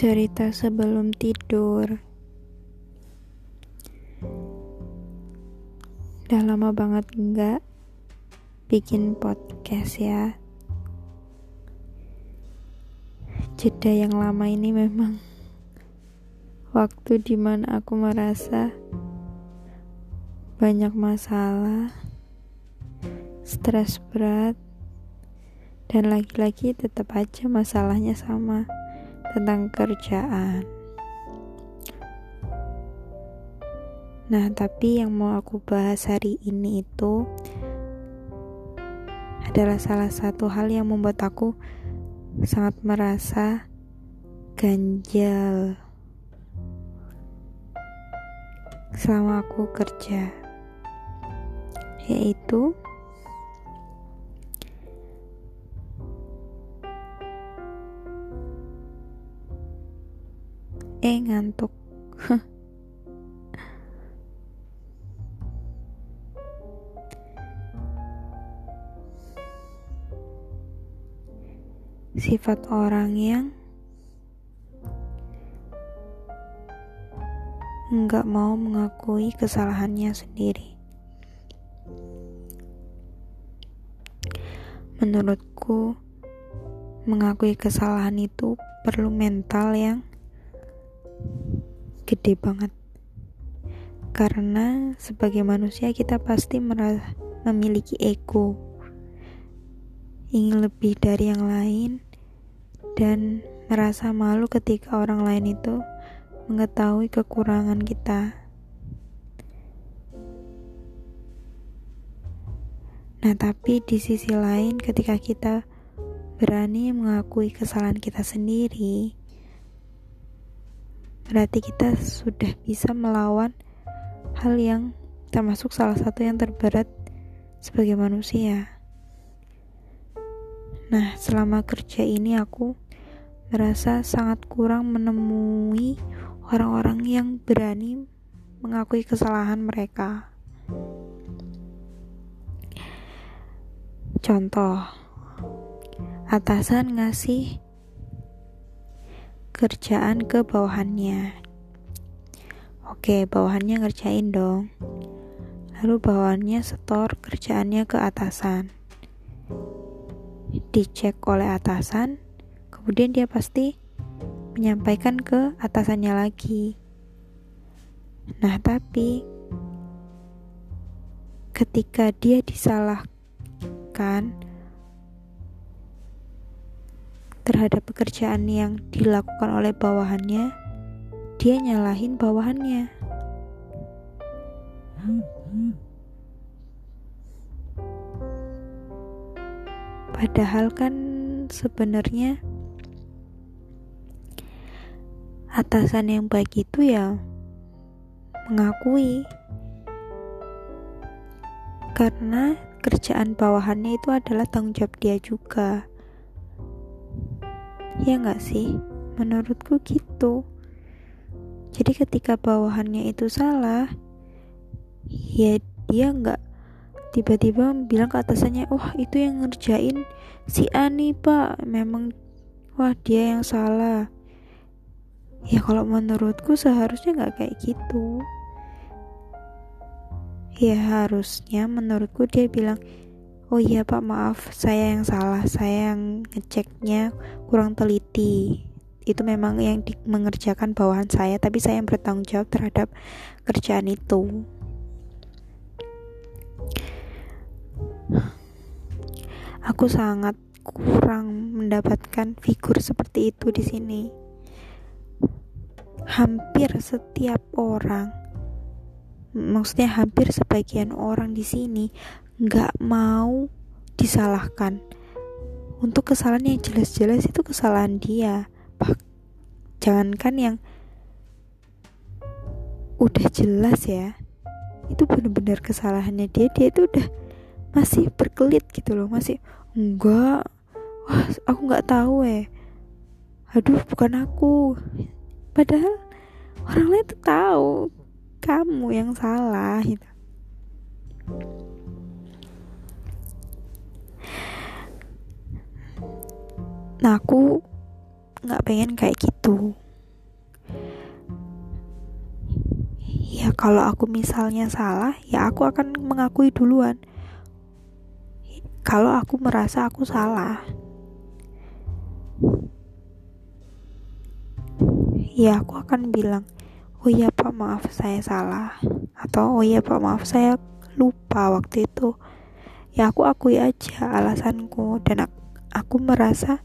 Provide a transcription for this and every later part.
Cerita sebelum tidur. Udah lama banget enggak bikin podcast ya. Jeda yang lama ini memang waktu di mana aku merasa banyak masalah, stres berat, dan lagi-lagi tetap aja masalahnya sama tentang kerjaan. Nah, tapi yang mau aku bahas hari ini itu adalah salah satu hal yang membuat aku sangat merasa ganjal selama aku kerja, yaitu eh ngantuk sifat orang yang nggak mau mengakui kesalahannya sendiri. Menurutku, mengakui kesalahan itu perlu mental yang gede banget. Karena sebagai manusia kita pasti memiliki ego ingin lebih dari yang lain dan merasa malu ketika orang lain itu mengetahui kekurangan kita. Nah tapi di sisi lain ketika kita berani mengakui kesalahan kita sendiri berarti kita sudah bisa melawan hal yang termasuk salah satu yang terberat sebagai manusia. Nah, selama kerja ini aku merasa sangat kurang menemui orang-orang yang berani mengakui kesalahan mereka. Contoh, atasan ngasih kerjaan ke bawahannya. Oke, bawahannya ngerjain dong. Lalu bawahannya setor kerjaannya ke atasan. Dicek oleh atasan, kemudian dia pasti menyampaikan ke atasannya lagi. Nah, tapi ketika dia disalahkan terhadap pekerjaan yang dilakukan oleh bawahannya, dia nyalahin bawahannya. Padahal kan sebenarnya atasan yang baik itu ya mengakui karena kerjaan bawahannya itu adalah tanggung jawab dia juga. Ya nggak sih? Menurutku gitu. Jadi ketika bawahannya itu salah, ya dia nggak tiba-tiba bilang ke atasannya, wah itu yang ngerjain si Ani pak, memang wah dia yang salah. Ya kalau menurutku seharusnya nggak kayak gitu. Ya harusnya menurutku dia bilang, Oh iya pak maaf. Saya yang salah. Saya yang ngeceknya kurang teliti. Itu memang yang di, mengerjakan bawahan saya tapi saya yang bertanggung jawab terhadap kerjaan itu. Aku sangat kurang mendapatkan figur seperti itu di sini. Hampir setiap orang maksudnya hampir sebagian orang di sini nggak mau disalahkan. Untuk kesalahan yang jelas-jelas itu kesalahan dia. Bah, jangankan yang udah jelas ya. Itu benar-benar kesalahannya dia. Dia itu udah masih berkelit gitu loh masih enggak. Wah aku nggak tahu eh aduh bukan aku. Padahal orang lain tuh tahu kamu yang salah gitu Nah aku nggak pengen kayak gitu. Ya kalau aku misalnya salah, ya aku akan mengakui duluan. Kalau aku merasa aku salah, ya aku akan bilang, oh iya pak maaf saya salah, atau oh iya pak maaf saya lupa waktu itu. Ya aku akui aja alasanku dan aku merasa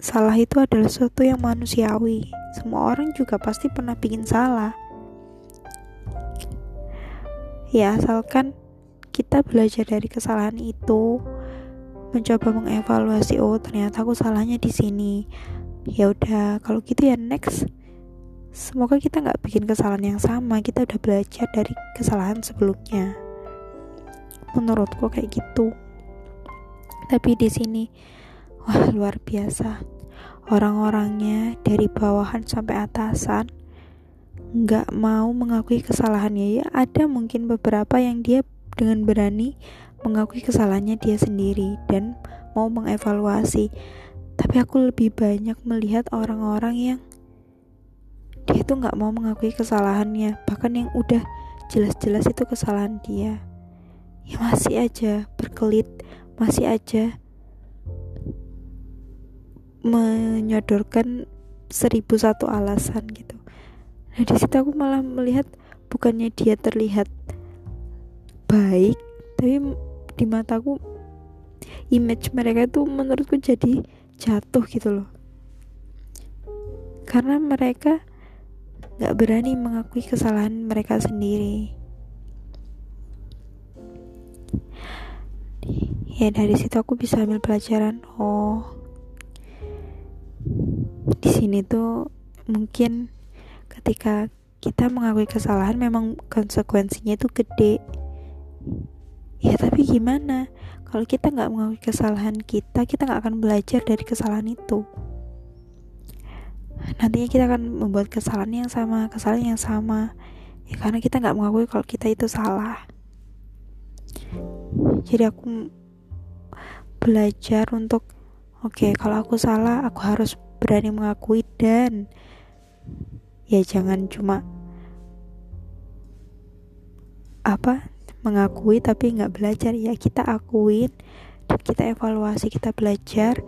salah itu adalah sesuatu yang manusiawi. Semua orang juga pasti pernah bikin salah. Ya asalkan kita belajar dari kesalahan itu mencoba mengevaluasi oh ternyata aku salahnya di sini. Ya udah kalau gitu ya next. Semoga kita nggak bikin kesalahan yang sama. Kita udah belajar dari kesalahan sebelumnya. Menurutku kayak gitu. Tapi di sini Wah, luar biasa. Orang-orangnya dari bawahan sampai atasan nggak mau mengakui kesalahannya. Ya ada mungkin beberapa yang dia dengan berani mengakui kesalahannya dia sendiri dan mau mengevaluasi. Tapi aku lebih banyak melihat orang-orang yang dia tuh nggak mau mengakui kesalahannya. Bahkan yang udah jelas-jelas itu kesalahan dia. Ya masih aja berkelit masih aja menyodorkan seribu satu alasan gitu. Nah di situ aku malah melihat bukannya dia terlihat baik tapi di mataku image mereka itu menurutku jadi jatuh gitu loh. Karena mereka nggak berani mengakui kesalahan mereka sendiri. Ya dari situ aku bisa ambil pelajaran oh di sini tuh mungkin ketika kita mengakui kesalahan memang konsekuensinya itu gede. Ya tapi gimana? Kalau kita nggak mengakui kesalahan kita kita nggak akan belajar dari kesalahan itu. Nantinya kita akan membuat kesalahan yang sama kesalahan yang sama. Ya karena kita nggak mengakui kalau kita itu salah. Jadi aku belajar untuk oke okay, kalau aku salah aku harus berani mengakui dan ya jangan cuma apa mengakui tapi nggak belajar ya kita akuin dan kita evaluasi kita belajar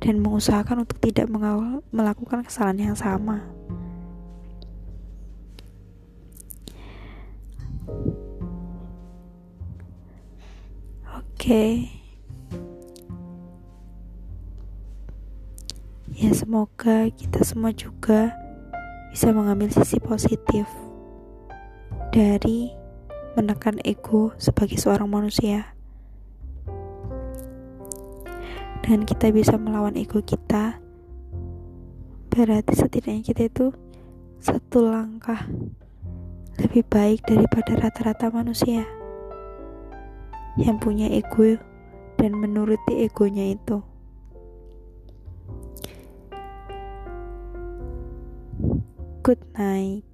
dan mengusahakan untuk tidak melakukan kesalahan yang sama oke okay. Semoga kita semua juga bisa mengambil sisi positif dari menekan ego sebagai seorang manusia dan kita bisa melawan ego kita berarti setidaknya kita itu satu langkah lebih baik daripada rata-rata manusia yang punya ego dan menuruti egonya itu. Good night.